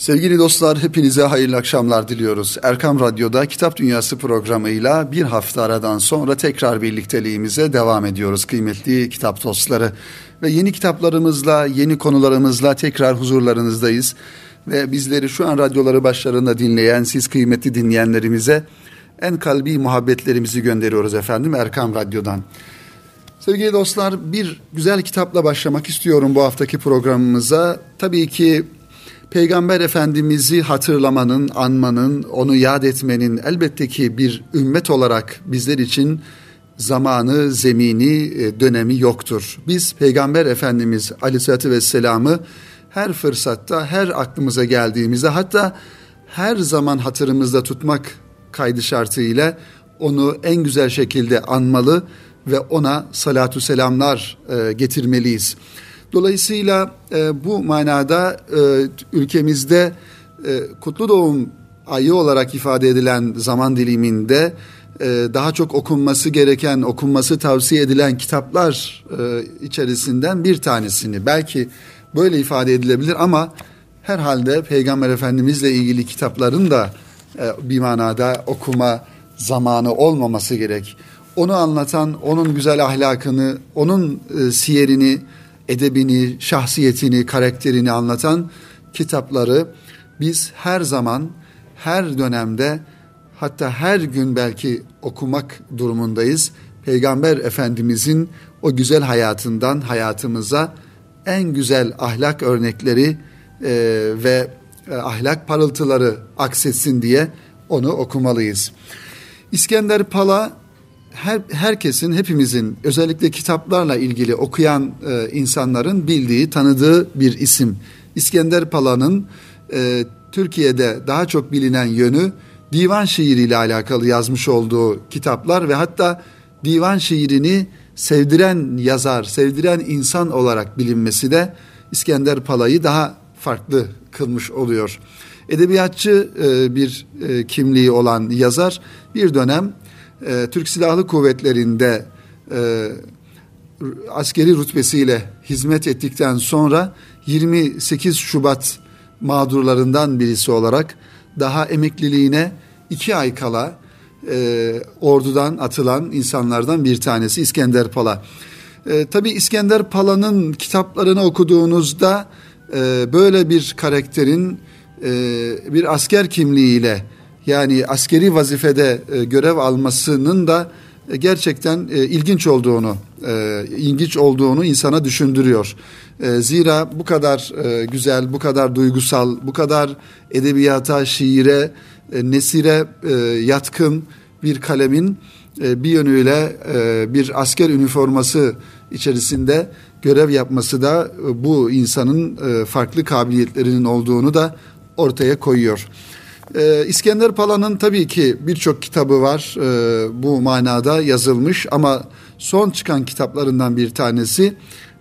Sevgili dostlar hepinize hayırlı akşamlar diliyoruz. Erkam Radyo'da Kitap Dünyası programıyla bir hafta aradan sonra tekrar birlikteliğimize devam ediyoruz kıymetli kitap dostları. Ve yeni kitaplarımızla, yeni konularımızla tekrar huzurlarınızdayız. Ve bizleri şu an radyoları başlarında dinleyen siz kıymetli dinleyenlerimize en kalbi muhabbetlerimizi gönderiyoruz efendim Erkam Radyo'dan. Sevgili dostlar bir güzel kitapla başlamak istiyorum bu haftaki programımıza. Tabii ki Peygamber Efendimiz'i hatırlamanın, anmanın, onu yad etmenin elbette ki bir ümmet olarak bizler için zamanı, zemini, e, dönemi yoktur. Biz Peygamber Efendimiz Aleyhisselatü Vesselam'ı her fırsatta, her aklımıza geldiğimizde hatta her zaman hatırımızda tutmak kaydı şartıyla onu en güzel şekilde anmalı ve ona salatu selamlar e, getirmeliyiz. Dolayısıyla e, bu manada e, ülkemizde e, kutlu doğum ayı olarak ifade edilen zaman diliminde e, daha çok okunması gereken, okunması tavsiye edilen kitaplar e, içerisinden bir tanesini belki böyle ifade edilebilir ama herhalde Peygamber Efendimizle ilgili kitapların da e, bir manada okuma zamanı olmaması gerek. Onu anlatan, onun güzel ahlakını, onun e, siyerini, edebini, şahsiyetini, karakterini anlatan kitapları biz her zaman, her dönemde hatta her gün belki okumak durumundayız. Peygamber Efendimizin o güzel hayatından hayatımıza en güzel ahlak örnekleri e, ve e, ahlak parıltıları aksetsin diye onu okumalıyız. İskender Pala her, herkesin, hepimizin özellikle kitaplarla ilgili okuyan e, insanların bildiği, tanıdığı bir isim. İskender Pala'nın e, Türkiye'de daha çok bilinen yönü divan şiiriyle alakalı yazmış olduğu kitaplar ve hatta divan şiirini sevdiren yazar, sevdiren insan olarak bilinmesi de İskender Pala'yı daha farklı kılmış oluyor. Edebiyatçı e, bir e, kimliği olan yazar bir dönem e, Türk Silahlı Kuvvetleri'nde e, askeri rütbesiyle hizmet ettikten sonra 28 Şubat mağdurlarından birisi olarak daha emekliliğine iki ay kala e, ordudan atılan insanlardan bir tanesi İskender Pala. E, Tabi İskender Pala'nın kitaplarını okuduğunuzda e, böyle bir karakterin e, bir asker kimliğiyle yani askeri vazifede e, görev almasının da e, gerçekten e, ilginç olduğunu, e, ilginç olduğunu insana düşündürüyor. E, zira bu kadar e, güzel, bu kadar duygusal, bu kadar edebiyata, şiire, e, nesire e, yatkın bir kalemin e, bir yönüyle e, bir asker üniforması içerisinde görev yapması da e, bu insanın e, farklı kabiliyetlerinin olduğunu da ortaya koyuyor. Ee, İskender Pala'nın tabii ki birçok kitabı var e, bu manada yazılmış ama son çıkan kitaplarından bir tanesi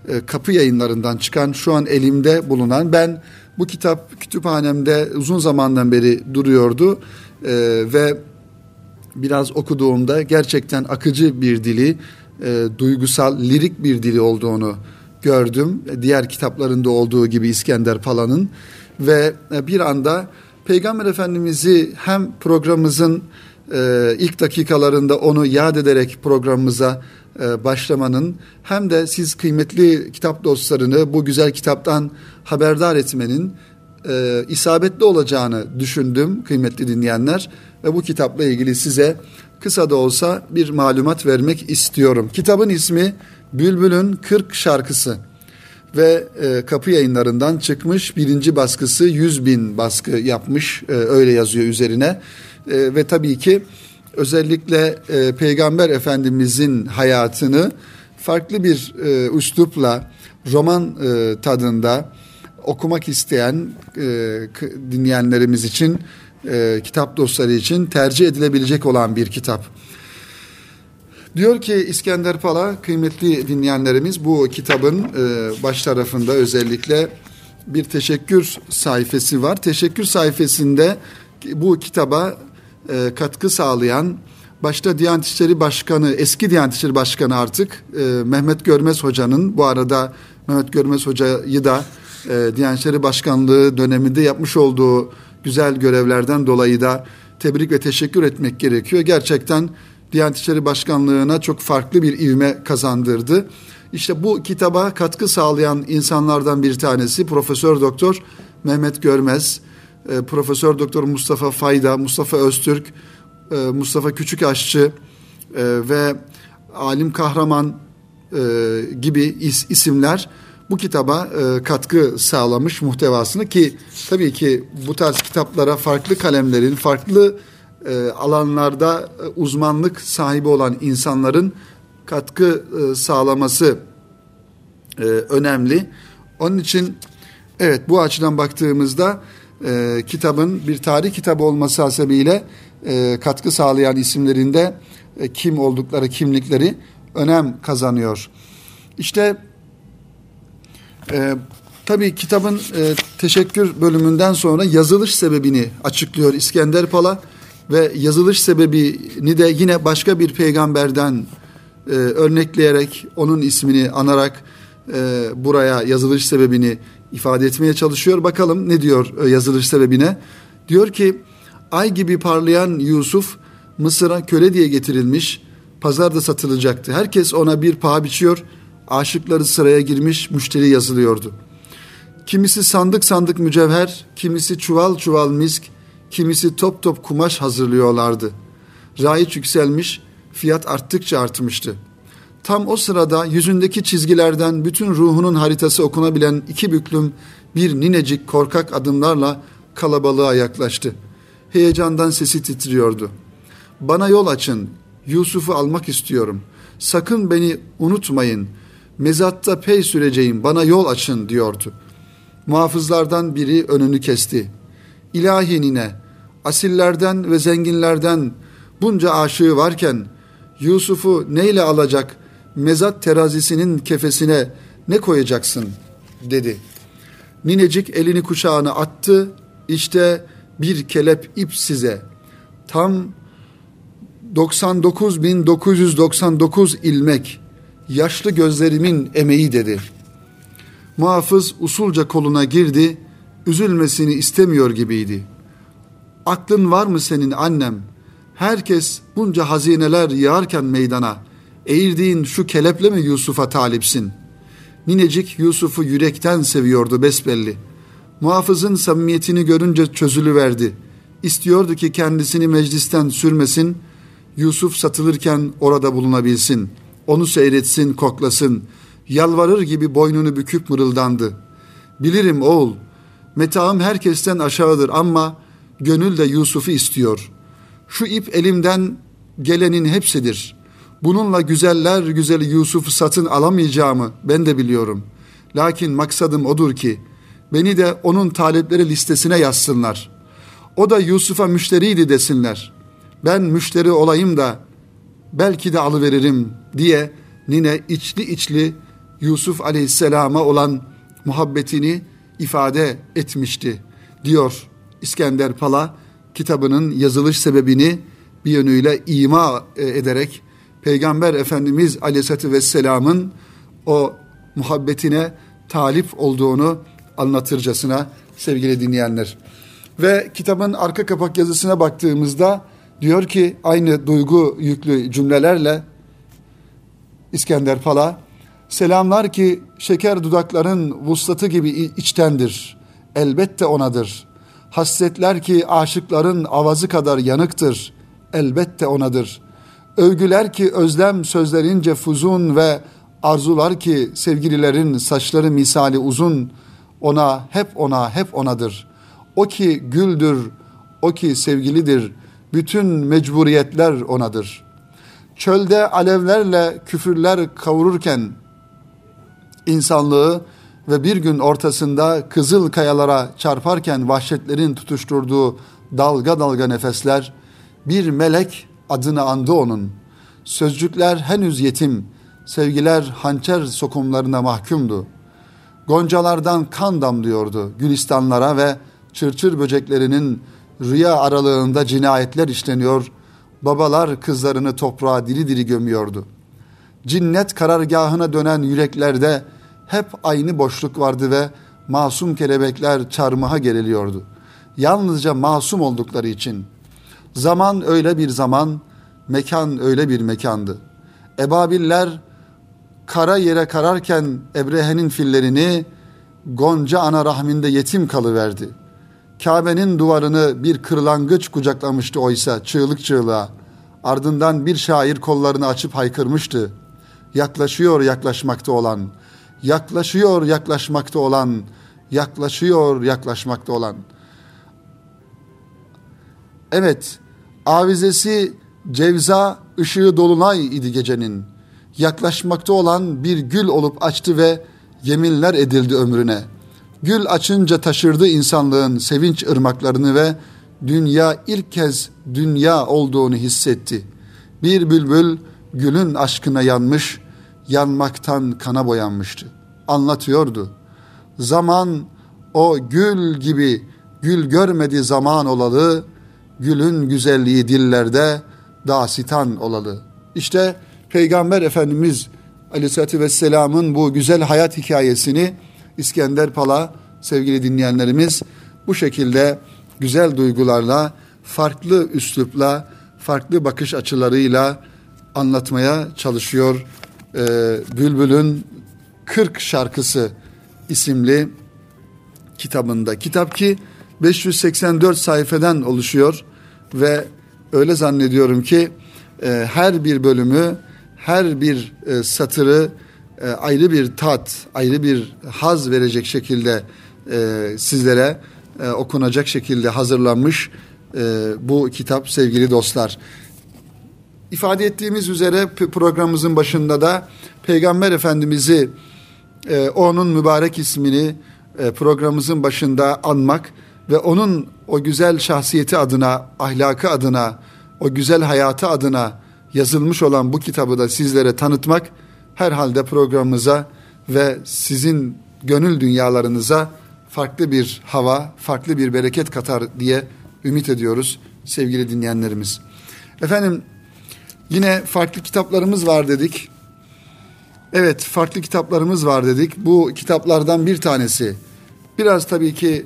e, kapı yayınlarından çıkan şu an elimde bulunan ben bu kitap kütüphanemde uzun zamandan beri duruyordu e, ve biraz okuduğumda gerçekten akıcı bir dili, e, duygusal, lirik bir dili olduğunu gördüm. Diğer kitaplarında olduğu gibi İskender Pala'nın ve e, bir anda Peygamber Efendimiz'i hem programımızın e, ilk dakikalarında onu yad ederek programımıza e, başlamanın hem de siz kıymetli kitap dostlarını bu güzel kitaptan haberdar etmenin e, isabetli olacağını düşündüm kıymetli dinleyenler ve bu kitapla ilgili size kısa da olsa bir malumat vermek istiyorum. Kitabın ismi Bülbül'ün 40 şarkısı ve e, kapı yayınlarından çıkmış birinci baskısı 100 bin baskı yapmış e, öyle yazıyor üzerine e, ve tabii ki özellikle e, Peygamber Efendimizin hayatını farklı bir e, üslupla roman e, tadında okumak isteyen e, dinleyenlerimiz için e, kitap dostları için tercih edilebilecek olan bir kitap. Diyor ki İskender Pala kıymetli dinleyenlerimiz bu kitabın e, baş tarafında özellikle bir teşekkür sayfası var. Teşekkür sayfasında bu kitaba e, katkı sağlayan başta Diyanet İşleri Başkanı, eski Diyanet İşleri Başkanı artık e, Mehmet Görmez Hoca'nın bu arada Mehmet Görmez Hoca'yı da e, Diyanet İşleri Başkanlığı döneminde yapmış olduğu güzel görevlerden dolayı da tebrik ve teşekkür etmek gerekiyor. Gerçekten Diyanet İşleri Başkanlığı'na çok farklı bir ivme kazandırdı. İşte bu kitaba katkı sağlayan insanlardan bir tanesi Profesör Doktor Mehmet Görmez, e, Profesör Doktor Mustafa Fayda, Mustafa Öztürk, e, Mustafa Küçükaşçı e, ve Alim Kahraman gibi isimler bu kitaba katkı sağlamış muhtevasını ki tabii ki bu tarz kitaplara farklı kalemlerin, farklı alanlarda uzmanlık sahibi olan insanların katkı sağlaması önemli. Onun için evet bu açıdan baktığımızda e, kitabın bir tarih kitabı olması hasebiyle e, katkı sağlayan isimlerinde e, kim oldukları kimlikleri önem kazanıyor. İşte e, tabii kitabın e, teşekkür bölümünden sonra yazılış sebebini açıklıyor İskender Pala ve yazılış sebebini de yine başka bir peygamberden e, örnekleyerek onun ismini anarak e, buraya yazılış sebebini ifade etmeye çalışıyor. Bakalım ne diyor e, yazılış sebebine. Diyor ki ay gibi parlayan Yusuf Mısır'a köle diye getirilmiş, pazarda satılacaktı. Herkes ona bir paha biçiyor, aşıkları sıraya girmiş, müşteri yazılıyordu. Kimisi sandık sandık mücevher, kimisi çuval çuval misk, kimisi top top kumaş hazırlıyorlardı. Raiç yükselmiş, fiyat arttıkça artmıştı. Tam o sırada yüzündeki çizgilerden bütün ruhunun haritası okunabilen iki büklüm bir ninecik korkak adımlarla kalabalığa yaklaştı. Heyecandan sesi titriyordu. Bana yol açın, Yusuf'u almak istiyorum. Sakın beni unutmayın. Mezatta pey süreceğim, bana yol açın diyordu. Muhafızlardan biri önünü kesti. İlahi nine, asillerden ve zenginlerden bunca aşığı varken Yusuf'u neyle alacak mezat terazisinin kefesine ne koyacaksın dedi. Ninecik elini kuşağına attı. İşte bir kelep ip size. Tam 99.999 ilmek yaşlı gözlerimin emeği dedi. Muhafız usulca koluna girdi, üzülmesini istemiyor gibiydi. Aklın var mı senin annem? Herkes bunca hazineler yağarken meydana, eğirdiğin şu keleple mi Yusuf'a talipsin? Ninecik Yusuf'u yürekten seviyordu besbelli. Muhafızın samimiyetini görünce çözülü verdi. İstiyordu ki kendisini meclisten sürmesin, Yusuf satılırken orada bulunabilsin. Onu seyretsin, koklasın. Yalvarır gibi boynunu büküp mırıldandı. Bilirim oğul, metaım herkesten aşağıdır ama gönül de Yusuf'u istiyor. Şu ip elimden gelenin hepsidir. Bununla güzeller güzeli Yusuf'u satın alamayacağımı ben de biliyorum. Lakin maksadım odur ki beni de onun talepleri listesine yazsınlar. O da Yusuf'a müşteriydi desinler. Ben müşteri olayım da belki de alıveririm diye nine içli içli Yusuf aleyhisselama olan muhabbetini ifade etmişti diyor İskender Pala kitabının yazılış sebebini bir yönüyle ima e, ederek Peygamber Efendimiz Aleyhisselatü Vesselam'ın o muhabbetine talip olduğunu anlatırcasına sevgili dinleyenler. Ve kitabın arka kapak yazısına baktığımızda diyor ki aynı duygu yüklü cümlelerle İskender Pala selamlar ki şeker dudakların vuslatı gibi içtendir. Elbette onadır. Hasretler ki aşıkların avazı kadar yanıktır. Elbette onadır.'' Övgüler ki özlem sözlerince fuzun ve arzular ki sevgililerin saçları misali uzun ona hep ona hep onadır. O ki güldür, o ki sevgilidir. Bütün mecburiyetler onadır. Çölde alevlerle küfürler kavururken insanlığı ve bir gün ortasında kızıl kayalara çarparken vahşetlerin tutuşturduğu dalga dalga nefesler bir melek adını andı onun. Sözcükler henüz yetim, sevgiler hançer sokumlarına mahkumdu. Goncalardan kan damlıyordu gülistanlara ve çırçır böceklerinin rüya aralığında cinayetler işleniyor, babalar kızlarını toprağa diri diri gömüyordu. Cinnet karargahına dönen yüreklerde hep aynı boşluk vardı ve masum kelebekler çarmıha geriliyordu. Yalnızca masum oldukları için. Zaman öyle bir zaman, mekan öyle bir mekandı. Ebabiller kara yere kararken Ebrehe'nin fillerini Gonca ana rahminde yetim kalıverdi. Kabe'nin duvarını bir kırlangıç kucaklamıştı oysa çığlık çığlığa. Ardından bir şair kollarını açıp haykırmıştı. Yaklaşıyor yaklaşmakta olan, yaklaşıyor yaklaşmakta olan, yaklaşıyor yaklaşmakta olan. Evet, avizesi cevza ışığı dolunay idi gecenin. Yaklaşmakta olan bir gül olup açtı ve yeminler edildi ömrüne. Gül açınca taşırdı insanlığın sevinç ırmaklarını ve dünya ilk kez dünya olduğunu hissetti. Bir bülbül gülün aşkına yanmış, yanmaktan kana boyanmıştı. Anlatıyordu. Zaman o gül gibi gül görmedi zaman olalı, gülün güzelliği dillerde dasitan olalı. İşte Peygamber Efendimiz Aleyhisselatü Vesselam'ın bu güzel hayat hikayesini İskender Pala sevgili dinleyenlerimiz bu şekilde güzel duygularla, farklı üslupla, farklı bakış açılarıyla anlatmaya çalışıyor. Ee, Bülbül'ün 40 şarkısı isimli kitabında. Kitap ki 584 sayfeden oluşuyor ve öyle zannediyorum ki e, her bir bölümü, her bir e, satırı e, ayrı bir tat, ayrı bir haz verecek şekilde e, sizlere e, okunacak şekilde hazırlanmış e, bu kitap sevgili dostlar. İfade ettiğimiz üzere programımızın başında da Peygamber Efendimiz'i e, onun mübarek ismini e, programımızın başında anmak ve onun o güzel şahsiyeti adına, ahlakı adına, o güzel hayatı adına yazılmış olan bu kitabı da sizlere tanıtmak herhalde programımıza ve sizin gönül dünyalarınıza farklı bir hava, farklı bir bereket katar diye ümit ediyoruz sevgili dinleyenlerimiz. Efendim yine farklı kitaplarımız var dedik. Evet farklı kitaplarımız var dedik. Bu kitaplardan bir tanesi biraz tabii ki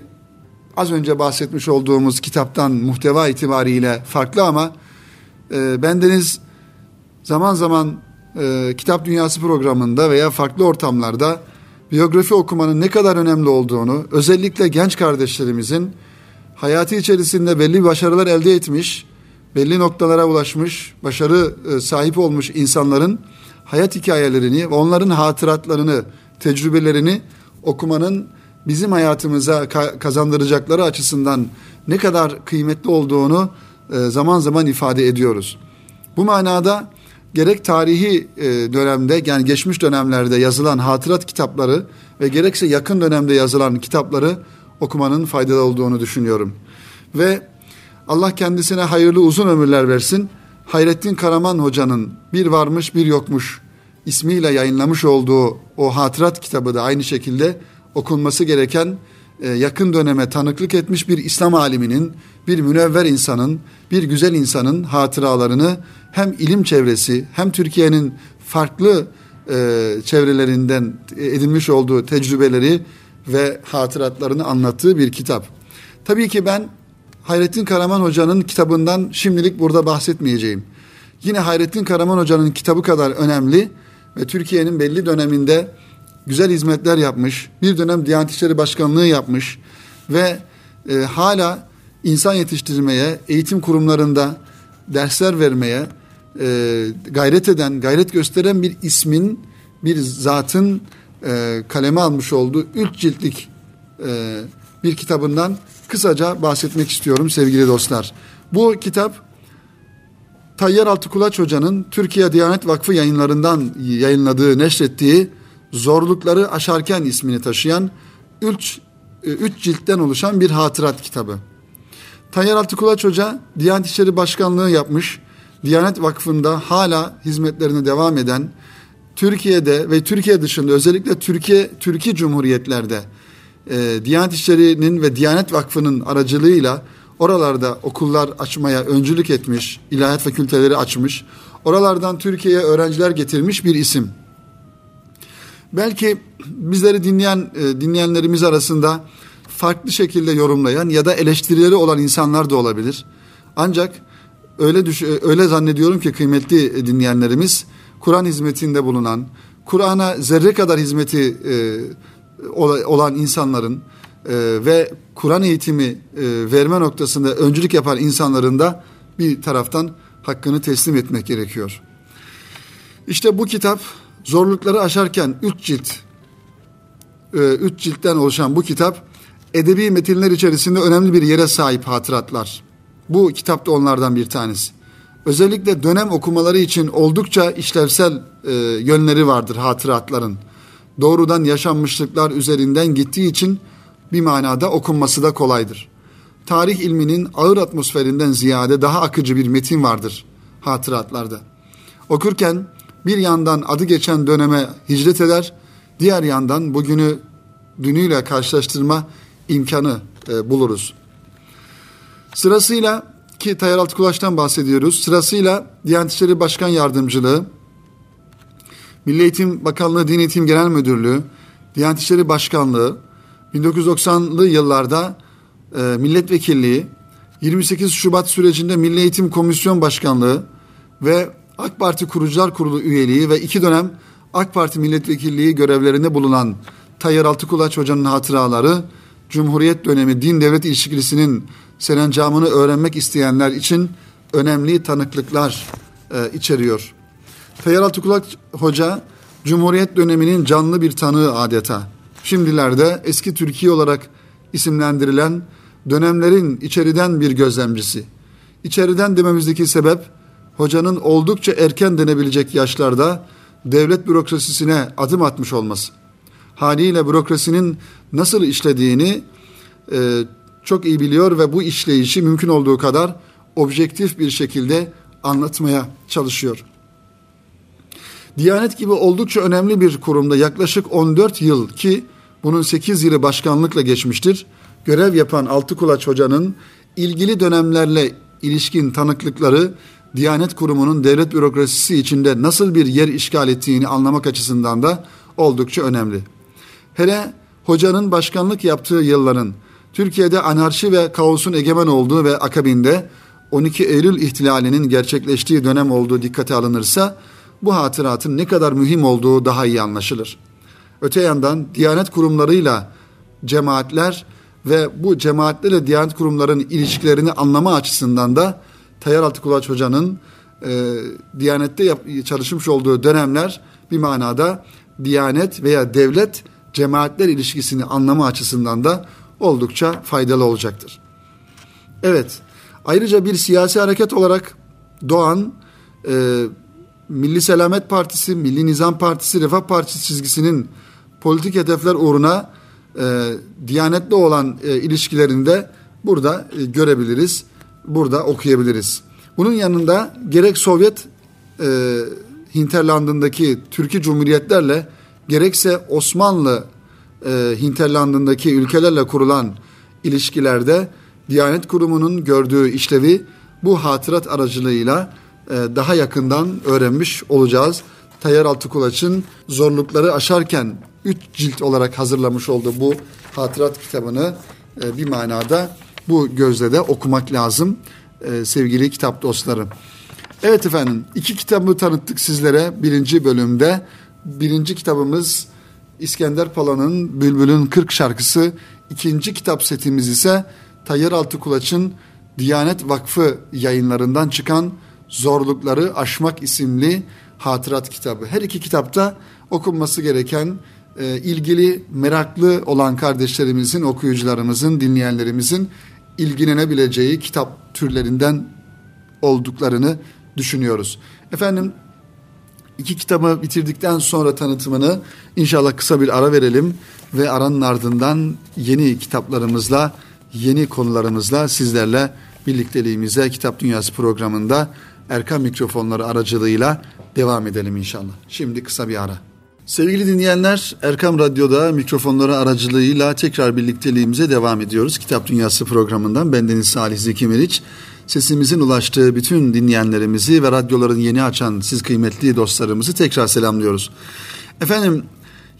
az önce bahsetmiş olduğumuz kitaptan muhteva itibariyle farklı ama e, bendeniz zaman zaman e, Kitap Dünyası programında veya farklı ortamlarda biyografi okumanın ne kadar önemli olduğunu, özellikle genç kardeşlerimizin hayatı içerisinde belli başarılar elde etmiş, belli noktalara ulaşmış, başarı e, sahip olmuş insanların hayat hikayelerini, onların hatıratlarını, tecrübelerini okumanın bizim hayatımıza kazandıracakları açısından ne kadar kıymetli olduğunu e, zaman zaman ifade ediyoruz. Bu manada gerek tarihi e, dönemde yani geçmiş dönemlerde yazılan hatırat kitapları ve gerekse yakın dönemde yazılan kitapları okumanın faydalı olduğunu düşünüyorum. Ve Allah kendisine hayırlı uzun ömürler versin. Hayrettin Karaman Hoca'nın Bir Varmış Bir Yokmuş ismiyle yayınlamış olduğu o hatırat kitabı da aynı şekilde okunması gereken e, yakın döneme tanıklık etmiş bir İslam aliminin, bir münevver insanın, bir güzel insanın hatıralarını hem ilim çevresi hem Türkiye'nin farklı e, çevrelerinden edinmiş olduğu tecrübeleri ve hatıratlarını anlattığı bir kitap. Tabii ki ben Hayrettin Karaman Hoca'nın kitabından şimdilik burada bahsetmeyeceğim. Yine Hayrettin Karaman Hoca'nın kitabı kadar önemli ve Türkiye'nin belli döneminde güzel hizmetler yapmış. Bir dönem Diyanet İşleri Başkanlığı yapmış ve e, hala insan yetiştirmeye, eğitim kurumlarında dersler vermeye e, gayret eden, gayret gösteren bir ismin, bir zatın e, kaleme almış olduğu üç ciltlik e, bir kitabından kısaca bahsetmek istiyorum sevgili dostlar. Bu kitap Tayyar Altıkulaç Hoca'nın Türkiye Diyanet Vakfı yayınlarından yayınladığı, neşrettiği Zorlukları Aşarken ismini taşıyan üç, e, üç ciltten oluşan bir hatırat kitabı. Tayyar Altıkulaç Hoca Diyanet İşleri Başkanlığı yapmış, Diyanet Vakfı'nda hala hizmetlerine devam eden, Türkiye'de ve Türkiye dışında özellikle Türkiye Türkiye Cumhuriyetlerde e, Diyanet İşleri'nin ve Diyanet Vakfı'nın aracılığıyla oralarda okullar açmaya öncülük etmiş, ilahiyat fakülteleri açmış, oralardan Türkiye'ye öğrenciler getirmiş bir isim. Belki bizleri dinleyen e, dinleyenlerimiz arasında farklı şekilde yorumlayan ya da eleştirileri olan insanlar da olabilir. Ancak öyle düş öyle zannediyorum ki kıymetli dinleyenlerimiz Kur'an hizmetinde bulunan, Kur'an'a zerre kadar hizmeti e, olan insanların e, ve Kur'an eğitimi e, verme noktasında öncülük yapan insanların da bir taraftan hakkını teslim etmek gerekiyor. İşte bu kitap zorlukları aşarken üç cilt, e, üç ciltten oluşan bu kitap edebi metinler içerisinde önemli bir yere sahip hatıratlar. Bu kitap da onlardan bir tanesi. Özellikle dönem okumaları için oldukça işlevsel e, yönleri vardır hatıratların. Doğrudan yaşanmışlıklar üzerinden gittiği için bir manada okunması da kolaydır. Tarih ilminin ağır atmosferinden ziyade daha akıcı bir metin vardır hatıratlarda. Okurken bir yandan adı geçen döneme hicret eder, diğer yandan bugünü dünüyle karşılaştırma imkanı e, buluruz. Sırasıyla ki Tayyar Altıkulaş'tan bahsediyoruz. Sırasıyla Diyanet İşleri Başkan Yardımcılığı, Milli Eğitim Bakanlığı Din Eğitim Genel Müdürlüğü, Diyanet İşleri Başkanlığı, 1990'lı yıllarda e, milletvekilliği, 28 Şubat sürecinde Milli Eğitim Komisyon Başkanlığı ve AK Parti Kurucular Kurulu üyeliği ve iki dönem AK Parti milletvekilliği görevlerinde bulunan Tayyar Altıkulaç Hoca'nın hatıraları, Cumhuriyet dönemi din devlet ilişkisinin serencamını öğrenmek isteyenler için önemli tanıklıklar e, içeriyor. Tayyar Altıkulaç Hoca, Cumhuriyet döneminin canlı bir tanığı adeta. Şimdilerde eski Türkiye olarak isimlendirilen dönemlerin içeriden bir gözlemcisi. İçeriden dememizdeki sebep hocanın oldukça erken denebilecek yaşlarda devlet bürokrasisine adım atmış olması. Haliyle bürokrasinin nasıl işlediğini e, çok iyi biliyor ve bu işleyişi mümkün olduğu kadar objektif bir şekilde anlatmaya çalışıyor. Diyanet gibi oldukça önemli bir kurumda yaklaşık 14 yıl ki bunun 8 yılı başkanlıkla geçmiştir. Görev yapan Altıkulaç Hoca'nın ilgili dönemlerle ilişkin tanıklıkları Diyanet Kurumu'nun devlet bürokrasisi içinde nasıl bir yer işgal ettiğini anlamak açısından da oldukça önemli. Hele hocanın başkanlık yaptığı yılların Türkiye'de anarşi ve kaosun egemen olduğu ve akabinde 12 Eylül ihtilalinin gerçekleştiği dönem olduğu dikkate alınırsa bu hatıratın ne kadar mühim olduğu daha iyi anlaşılır. Öte yandan Diyanet kurumlarıyla cemaatler ve bu cemaatlerle Diyanet kurumların ilişkilerini anlama açısından da Tayyar Altıkulaç Hoca'nın e, Diyanet'te yap, çalışmış olduğu dönemler bir manada Diyanet veya devlet cemaatler ilişkisini anlama açısından da oldukça faydalı olacaktır. Evet, ayrıca bir siyasi hareket olarak doğan e, Milli Selamet Partisi, Milli Nizam Partisi, Refah Partisi çizgisinin politik hedefler uğruna e, Diyanetli olan e, ilişkilerinde burada e, görebiliriz, burada okuyabiliriz. Bunun yanında gerek Sovyet e, hinterlandındaki Türkiye Cumhuriyetlerle gerekse Osmanlı e, hinterlandındaki ülkelerle kurulan ilişkilerde Diyanet Kurumu'nun gördüğü işlevi bu hatırat aracılığıyla daha yakından öğrenmiş olacağız. Tayyar Altıkulaç'ın zorlukları aşarken üç cilt olarak hazırlamış olduğu bu hatırat kitabını e, bir manada bu gözle de okumak lazım e, sevgili kitap dostları. Evet efendim iki kitabı tanıttık sizlere birinci bölümde. Birinci kitabımız İskender Pala'nın Bülbül'ün 40 şarkısı. ikinci kitap setimiz ise Tayyar Altıkulaç'ın Diyanet Vakfı yayınlarından çıkan Zorlukları Aşmak isimli hatırat kitabı. Her iki kitapta okunması gereken e, ilgili meraklı olan kardeşlerimizin, okuyucularımızın, dinleyenlerimizin ilgilenebileceği kitap türlerinden olduklarını düşünüyoruz. Efendim iki kitabı bitirdikten sonra tanıtımını inşallah kısa bir ara verelim ve aranın ardından yeni kitaplarımızla, yeni konularımızla sizlerle birlikteliğimize Kitap Dünyası programında Erkan mikrofonları aracılığıyla devam edelim inşallah. Şimdi kısa bir ara. Sevgili dinleyenler, Erkam Radyo'da mikrofonları aracılığıyla tekrar birlikteliğimize devam ediyoruz. Kitap Dünyası programından bendeniz Salih Zeki Meriç. Sesimizin ulaştığı bütün dinleyenlerimizi ve radyoların yeni açan siz kıymetli dostlarımızı tekrar selamlıyoruz. Efendim,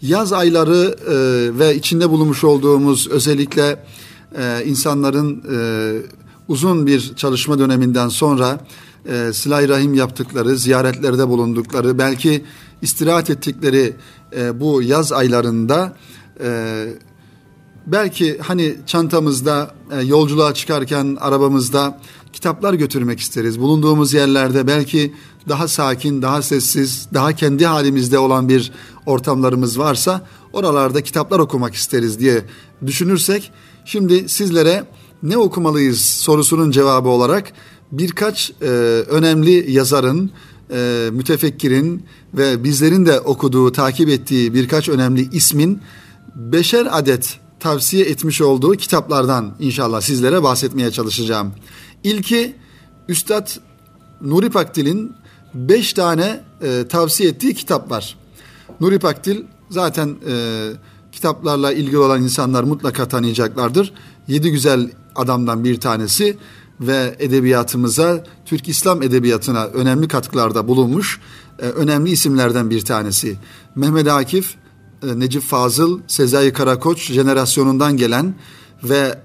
yaz ayları e, ve içinde bulunmuş olduğumuz özellikle e, insanların e, uzun bir çalışma döneminden sonra e, silah rahim yaptıkları, ziyaretlerde bulundukları, belki istirahat ettikleri e, bu yaz aylarında e, belki hani çantamızda e, yolculuğa çıkarken arabamızda kitaplar götürmek isteriz. Bulunduğumuz yerlerde belki daha sakin, daha sessiz, daha kendi halimizde olan bir ortamlarımız varsa oralarda kitaplar okumak isteriz diye düşünürsek şimdi sizlere ne okumalıyız sorusunun cevabı olarak birkaç e, önemli yazarın, e, mütefekkirin ve bizlerin de okuduğu, takip ettiği birkaç önemli ismin beşer adet tavsiye etmiş olduğu kitaplardan inşallah sizlere bahsetmeye çalışacağım. İlki Üstad Nuri Pakdil'in beş tane e, tavsiye ettiği kitap var. Nuri Pakdil zaten e, kitaplarla ilgili olan insanlar mutlaka tanıyacaklardır. Yedi güzel adamdan bir tanesi ve edebiyatımıza, Türk İslam edebiyatına önemli katkılarda bulunmuş e, önemli isimlerden bir tanesi. Mehmet Akif, e, Necip Fazıl, Sezai Karakoç jenerasyonundan gelen ve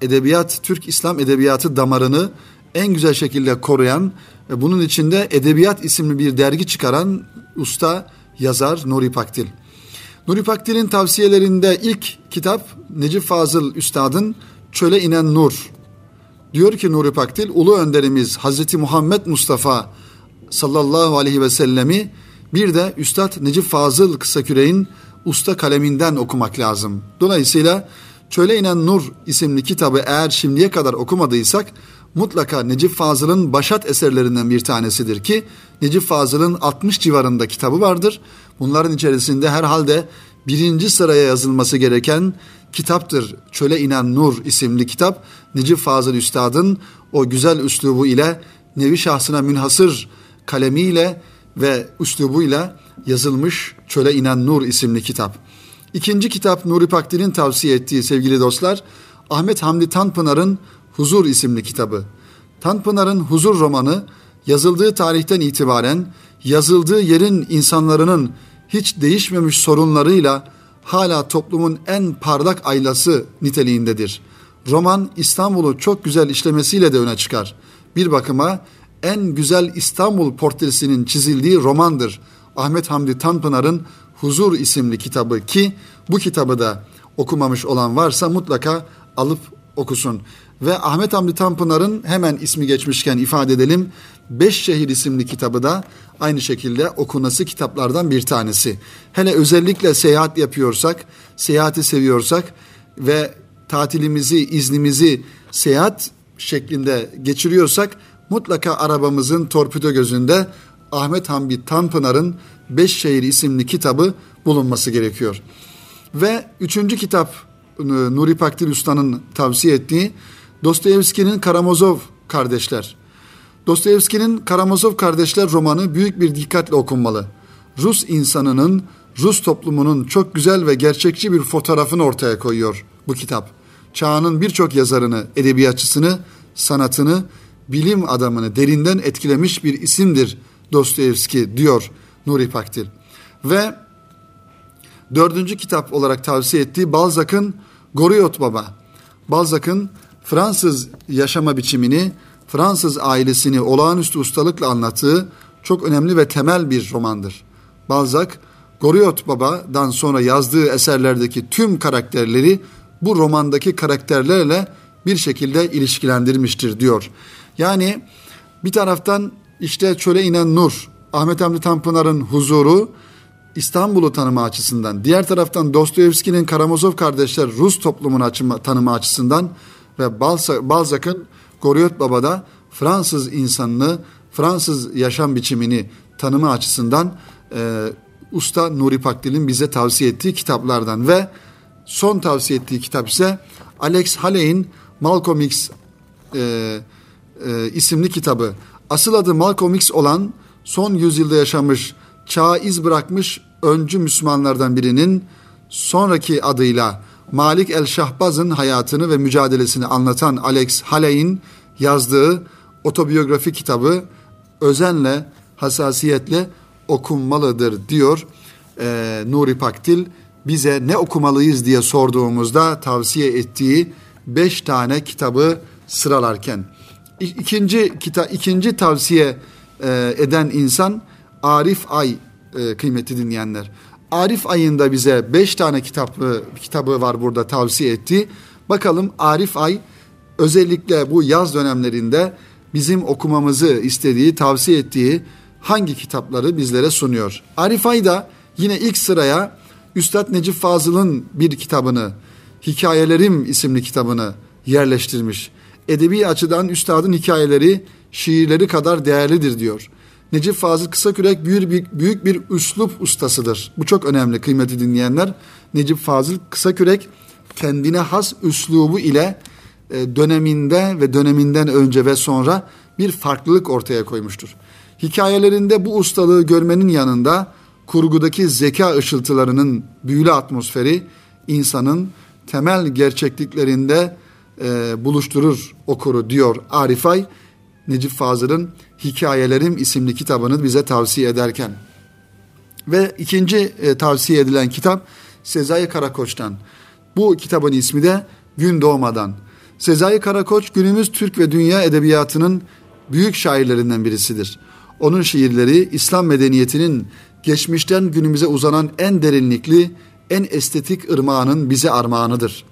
edebiyat, Türk İslam edebiyatı damarını en güzel şekilde koruyan ve bunun içinde Edebiyat isimli bir dergi çıkaran usta yazar Nuri Pakdil. Nuri Pakdil'in tavsiyelerinde ilk kitap Necip Fazıl Üstad'ın Çöle inen Nur. Diyor ki Nuri Pakdil, Ulu Önderimiz Hazreti Muhammed Mustafa sallallahu aleyhi ve sellemi bir de Üstad Necip Fazıl Kısaküre'in usta kaleminden okumak lazım. Dolayısıyla Çöle inen Nur isimli kitabı eğer şimdiye kadar okumadıysak mutlaka Necip Fazıl'ın başat eserlerinden bir tanesidir ki Necip Fazıl'ın 60 civarında kitabı vardır. Bunların içerisinde herhalde birinci sıraya yazılması gereken kitaptır. Çöle inen Nur isimli kitap Necip Fazıl Üstad'ın o güzel üslubu ile nevi şahsına münhasır kalemiyle ve üslubuyla yazılmış Çöle inen Nur isimli kitap. İkinci kitap Nuri Pakdil'in tavsiye ettiği sevgili dostlar Ahmet Hamdi Tanpınar'ın Huzur isimli kitabı. Tanpınar'ın Huzur romanı yazıldığı tarihten itibaren yazıldığı yerin insanların hiç değişmemiş sorunlarıyla hala toplumun en parlak aylası niteliğindedir. Roman İstanbul'u çok güzel işlemesiyle de öne çıkar. Bir bakıma en güzel İstanbul portresinin çizildiği romandır. Ahmet Hamdi Tanpınar'ın Huzur isimli kitabı ki bu kitabı da okumamış olan varsa mutlaka alıp okusun. Ve Ahmet Hamdi Tanpınar'ın hemen ismi geçmişken ifade edelim. Beş Şehir isimli kitabı da aynı şekilde okunası kitaplardan bir tanesi. Hele özellikle seyahat yapıyorsak, seyahati seviyorsak ve tatilimizi, iznimizi seyahat şeklinde geçiriyorsak mutlaka arabamızın torpido gözünde Ahmet Hamdi Tanpınar'ın Beş Şehir isimli kitabı bulunması gerekiyor. Ve üçüncü kitap Nuri Pakdil Usta'nın tavsiye ettiği Dostoyevski'nin Karamazov Kardeşler. Dostoyevski'nin Karamazov Kardeşler romanı büyük bir dikkatle okunmalı. Rus insanının, Rus toplumunun çok güzel ve gerçekçi bir fotoğrafını ortaya koyuyor bu kitap. Çağının birçok yazarını, edebiyatçısını, sanatını, bilim adamını derinden etkilemiş bir isimdir Dostoyevski diyor Nuri Pakdil. Ve dördüncü kitap olarak tavsiye ettiği Balzac'ın Goriot Baba. Balzac'ın Fransız yaşama biçimini, Fransız ailesini olağanüstü ustalıkla anlattığı çok önemli ve temel bir romandır. Balzac, Goriot Baba'dan sonra yazdığı eserlerdeki tüm karakterleri bu romandaki karakterlerle bir şekilde ilişkilendirmiştir diyor. Yani bir taraftan işte çöle inen nur, Ahmet Hamdi Tanpınar'ın huzuru, İstanbul'u tanıma açısından, diğer taraftan Dostoyevski'nin Karamazov kardeşler Rus toplumunu açıma, tanıma açısından ve Balzac'ın Goriot Baba'da Fransız insanını, Fransız yaşam biçimini tanıma açısından e, Usta Nuri Pakdil'in bize tavsiye ettiği kitaplardan ve son tavsiye ettiği kitap ise Alex Haley'in Malcolm X e, e, isimli kitabı. Asıl adı Malcolm X olan son yüzyılda yaşamış, çağa iz bırakmış öncü Müslümanlardan birinin sonraki adıyla Malik el Şahbaz'ın hayatını ve mücadelesini anlatan Alex Haley'in yazdığı otobiyografi kitabı özenle, hassasiyetle okunmalıdır diyor e, Nuri Paktil bize ne okumalıyız diye sorduğumuzda tavsiye ettiği beş tane kitabı sıralarken. İkinci kita ikinci tavsiye e, eden insan Arif Ay e, kıymetli dinleyenler. Arif ayında bize beş tane kitabı, kitabı var burada tavsiye etti. Bakalım Arif Ay özellikle bu yaz dönemlerinde bizim okumamızı istediği, tavsiye ettiği hangi kitapları bizlere sunuyor. Arif Ay da yine ilk sıraya Üstad Necip Fazıl'ın bir kitabını, Hikayelerim isimli kitabını yerleştirmiş. Edebi açıdan üstadın hikayeleri şiirleri kadar değerlidir diyor. Necip Fazıl Kısakürek büyük bir, büyük bir üslup ustasıdır. Bu çok önemli kıymetli dinleyenler. Necip Fazıl Kısakürek kendine has üslubu ile e, döneminde ve döneminden önce ve sonra bir farklılık ortaya koymuştur. Hikayelerinde bu ustalığı görmenin yanında kurgudaki zeka ışıltılarının büyülü atmosferi insanın temel gerçekliklerinde e, buluşturur okuru diyor Arifay. Necip Fazıl'ın Hikayelerim isimli kitabını bize tavsiye ederken. Ve ikinci e, tavsiye edilen kitap Sezai Karakoç'tan. Bu kitabın ismi de Gün Doğmadan. Sezai Karakoç günümüz Türk ve dünya edebiyatının büyük şairlerinden birisidir. Onun şiirleri İslam medeniyetinin geçmişten günümüze uzanan en derinlikli, en estetik ırmağının bize armağanıdır.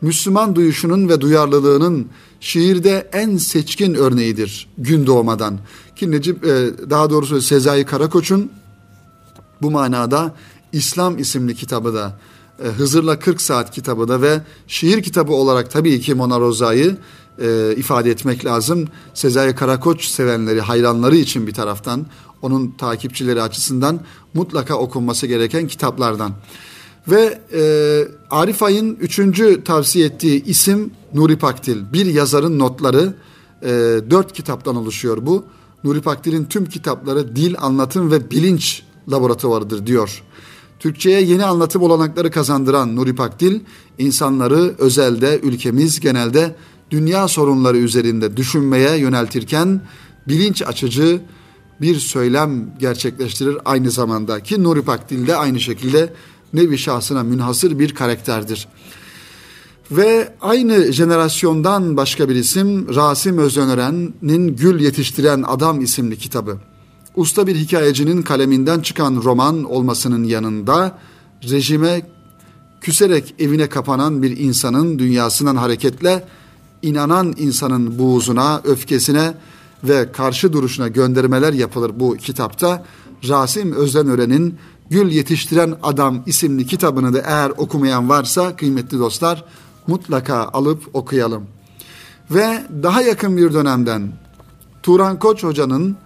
Müslüman duyuşunun ve duyarlılığının şiirde en seçkin örneğidir gün doğmadan. Ki Necip e, daha doğrusu Sezai Karakoç'un bu manada İslam isimli kitabı da e, Hızır'la 40 Saat kitabı da ve şiir kitabı olarak tabii ki Mona Rosa'yı e, ifade etmek lazım. Sezai Karakoç sevenleri, hayranları için bir taraftan, onun takipçileri açısından mutlaka okunması gereken kitaplardan. Ve e, Arif Ay'ın üçüncü tavsiye ettiği isim Nuri Pakdil. Bir yazarın notları e, dört kitaptan oluşuyor bu. Nuri Pakdil'in tüm kitapları dil, anlatım ve bilinç laboratuvarıdır diyor. Türkçe'ye yeni anlatım olanakları kazandıran Nuri Pakdil, insanları özelde, ülkemiz genelde dünya sorunları üzerinde düşünmeye yöneltirken bilinç açıcı bir söylem gerçekleştirir aynı zamanda ki Nuri Pakdil de aynı şekilde nevi şahsına münhasır bir karakterdir. Ve aynı jenerasyondan başka bir isim Rasim Özönören'in Gül Yetiştiren Adam isimli kitabı. Usta bir hikayecinin kaleminden çıkan roman olmasının yanında rejime küserek evine kapanan bir insanın dünyasından hareketle inanan insanın buğzuna, öfkesine ve karşı duruşuna göndermeler yapılır bu kitapta. Rasim Özdenören'in Gül Yetiştiren Adam isimli kitabını da eğer okumayan varsa kıymetli dostlar mutlaka alıp okuyalım. Ve daha yakın bir dönemden Turan Koç Hoca'nın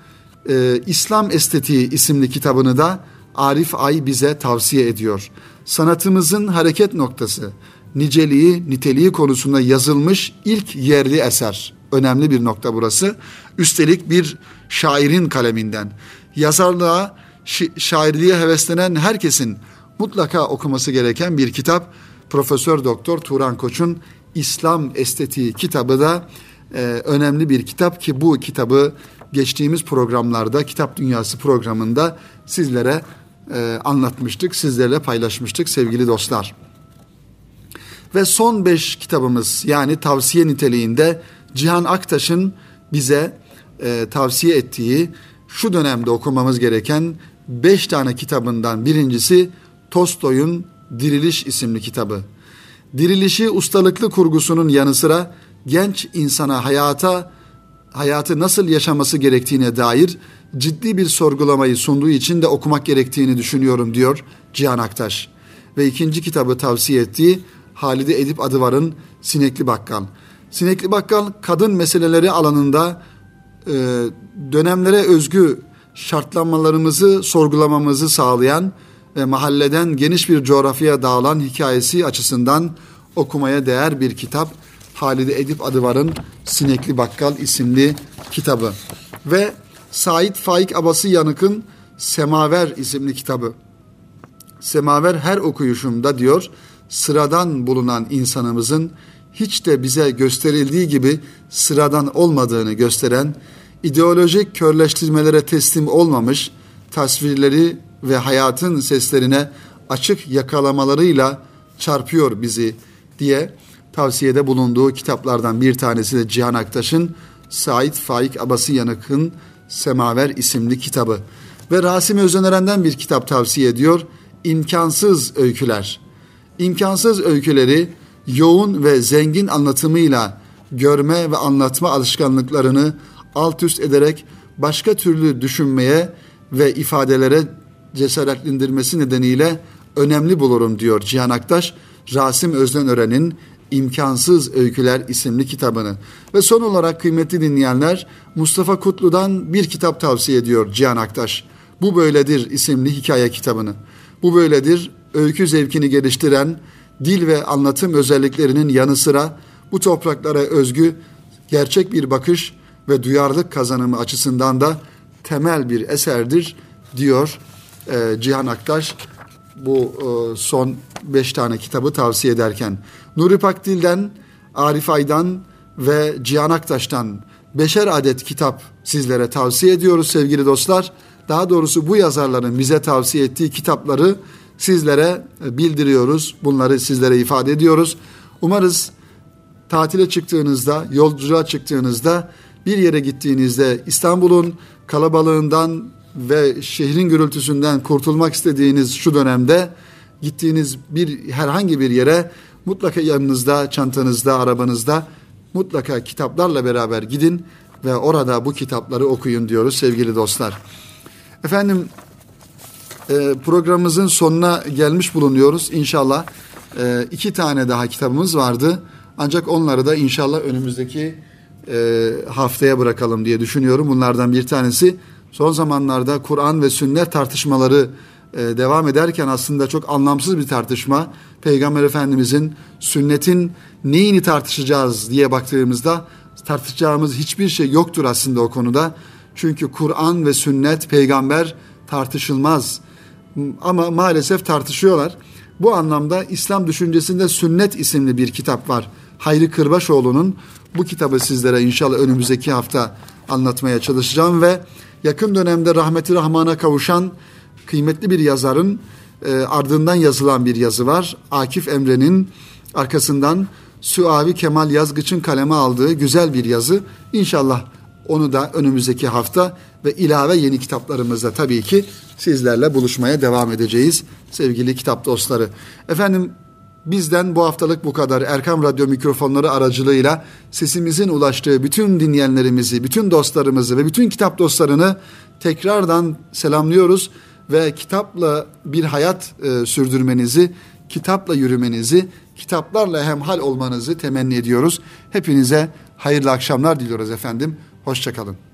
e, İslam Estetiği isimli kitabını da Arif Ay bize tavsiye ediyor. Sanatımızın hareket noktası, niceliği, niteliği konusunda yazılmış ilk yerli eser. Önemli bir nokta burası. Üstelik bir şairin kaleminden. Yazarlığa, şi- şairliğe heveslenen herkesin mutlaka okuması gereken bir kitap. Profesör Doktor Turan Koç'un İslam Estetiği kitabı da e, önemli bir kitap ki bu kitabı geçtiğimiz programlarda Kitap Dünyası programında sizlere e, anlatmıştık, sizlerle paylaşmıştık sevgili dostlar. Ve son beş kitabımız yani tavsiye niteliğinde Cihan Aktaş'ın bize e, tavsiye ettiği şu dönemde okumamız gereken beş tane kitabından birincisi Tolstoy'un Diriliş isimli kitabı. Dirilişi ustalıklı kurgusunun yanı sıra genç insana hayata hayatı nasıl yaşaması gerektiğine dair ciddi bir sorgulamayı sunduğu için de okumak gerektiğini düşünüyorum diyor Cihan Aktaş. Ve ikinci kitabı tavsiye ettiği Halide Edip Adıvar'ın Sinekli Bakkal. Sinekli Bakkal kadın meseleleri alanında e, dönemlere özgü şartlanmalarımızı sorgulamamızı sağlayan ve mahalleden geniş bir coğrafyaya dağılan hikayesi açısından okumaya değer bir kitap. Halide Edip Adıvar'ın Sinekli Bakkal isimli kitabı. Ve Said Faik Abası Yanık'ın Semaver isimli kitabı. Semaver her okuyuşumda diyor sıradan bulunan insanımızın hiç de bize gösterildiği gibi sıradan olmadığını gösteren, ideolojik körleştirmelere teslim olmamış tasvirleri ve hayatın seslerine açık yakalamalarıyla çarpıyor bizi diye tavsiyede bulunduğu kitaplardan bir tanesi de Cihan Aktaş'ın Said Faik Abası Yanık'ın Semaver isimli kitabı. Ve Rasim Özöneren'den bir kitap tavsiye ediyor. İmkansız Öyküler. İmkansız öyküleri yoğun ve zengin anlatımıyla görme ve anlatma alışkanlıklarını alt üst ederek başka türlü düşünmeye ve ifadelere cesaretlendirmesi nedeniyle önemli bulurum diyor Cihan Aktaş. Rasim Özdenören'in İmkansız Öyküler isimli kitabını. Ve son olarak kıymetli dinleyenler Mustafa Kutlu'dan bir kitap tavsiye ediyor Cihan Aktaş. Bu Böyledir isimli hikaye kitabını. Bu Böyledir öykü zevkini geliştiren dil ve anlatım özelliklerinin yanı sıra bu topraklara özgü gerçek bir bakış ve duyarlılık kazanımı açısından da temel bir eserdir diyor e, Cihan Aktaş bu e, son beş tane kitabı tavsiye ederken. Nuri Pakdil'den, Arif Aydan ve Cihan Aktaş'tan beşer adet kitap sizlere tavsiye ediyoruz sevgili dostlar. Daha doğrusu bu yazarların bize tavsiye ettiği kitapları sizlere e, bildiriyoruz. Bunları sizlere ifade ediyoruz. Umarız tatile çıktığınızda, yolculuğa çıktığınızda, bir yere gittiğinizde İstanbul'un kalabalığından ve şehrin gürültüsünden kurtulmak istediğiniz şu dönemde gittiğiniz bir herhangi bir yere mutlaka yanınızda, çantanızda, arabanızda mutlaka kitaplarla beraber gidin ve orada bu kitapları okuyun diyoruz sevgili dostlar. Efendim e, programımızın sonuna gelmiş bulunuyoruz. İnşallah e, iki tane daha kitabımız vardı. Ancak onları da inşallah önümüzdeki e, haftaya bırakalım diye düşünüyorum. Bunlardan bir tanesi son zamanlarda Kur'an ve sünnet tartışmaları e, devam ederken aslında çok anlamsız bir tartışma. Peygamber Efendimizin sünnetin neyini tartışacağız diye baktığımızda tartışacağımız hiçbir şey yoktur aslında o konuda. Çünkü Kur'an ve sünnet peygamber tartışılmaz. Ama maalesef tartışıyorlar. Bu anlamda İslam düşüncesinde sünnet isimli bir kitap var. Hayri Kırbaşoğlu'nun bu kitabı sizlere inşallah önümüzdeki hafta anlatmaya çalışacağım ve yakın dönemde rahmeti rahmana kavuşan kıymetli bir yazarın e, ardından yazılan bir yazı var. Akif Emre'nin arkasından Suavi Kemal Yazgıç'ın kaleme aldığı güzel bir yazı. İnşallah onu da önümüzdeki hafta ve ilave yeni kitaplarımızda tabii ki sizlerle buluşmaya devam edeceğiz sevgili kitap dostları. Efendim bizden bu haftalık bu kadar. Erkam Radyo mikrofonları aracılığıyla sesimizin ulaştığı bütün dinleyenlerimizi, bütün dostlarımızı ve bütün kitap dostlarını tekrardan selamlıyoruz ve kitapla bir hayat e, sürdürmenizi, kitapla yürümenizi, kitaplarla hemhal olmanızı temenni ediyoruz. Hepinize hayırlı akşamlar diliyoruz efendim. Hoşçakalın.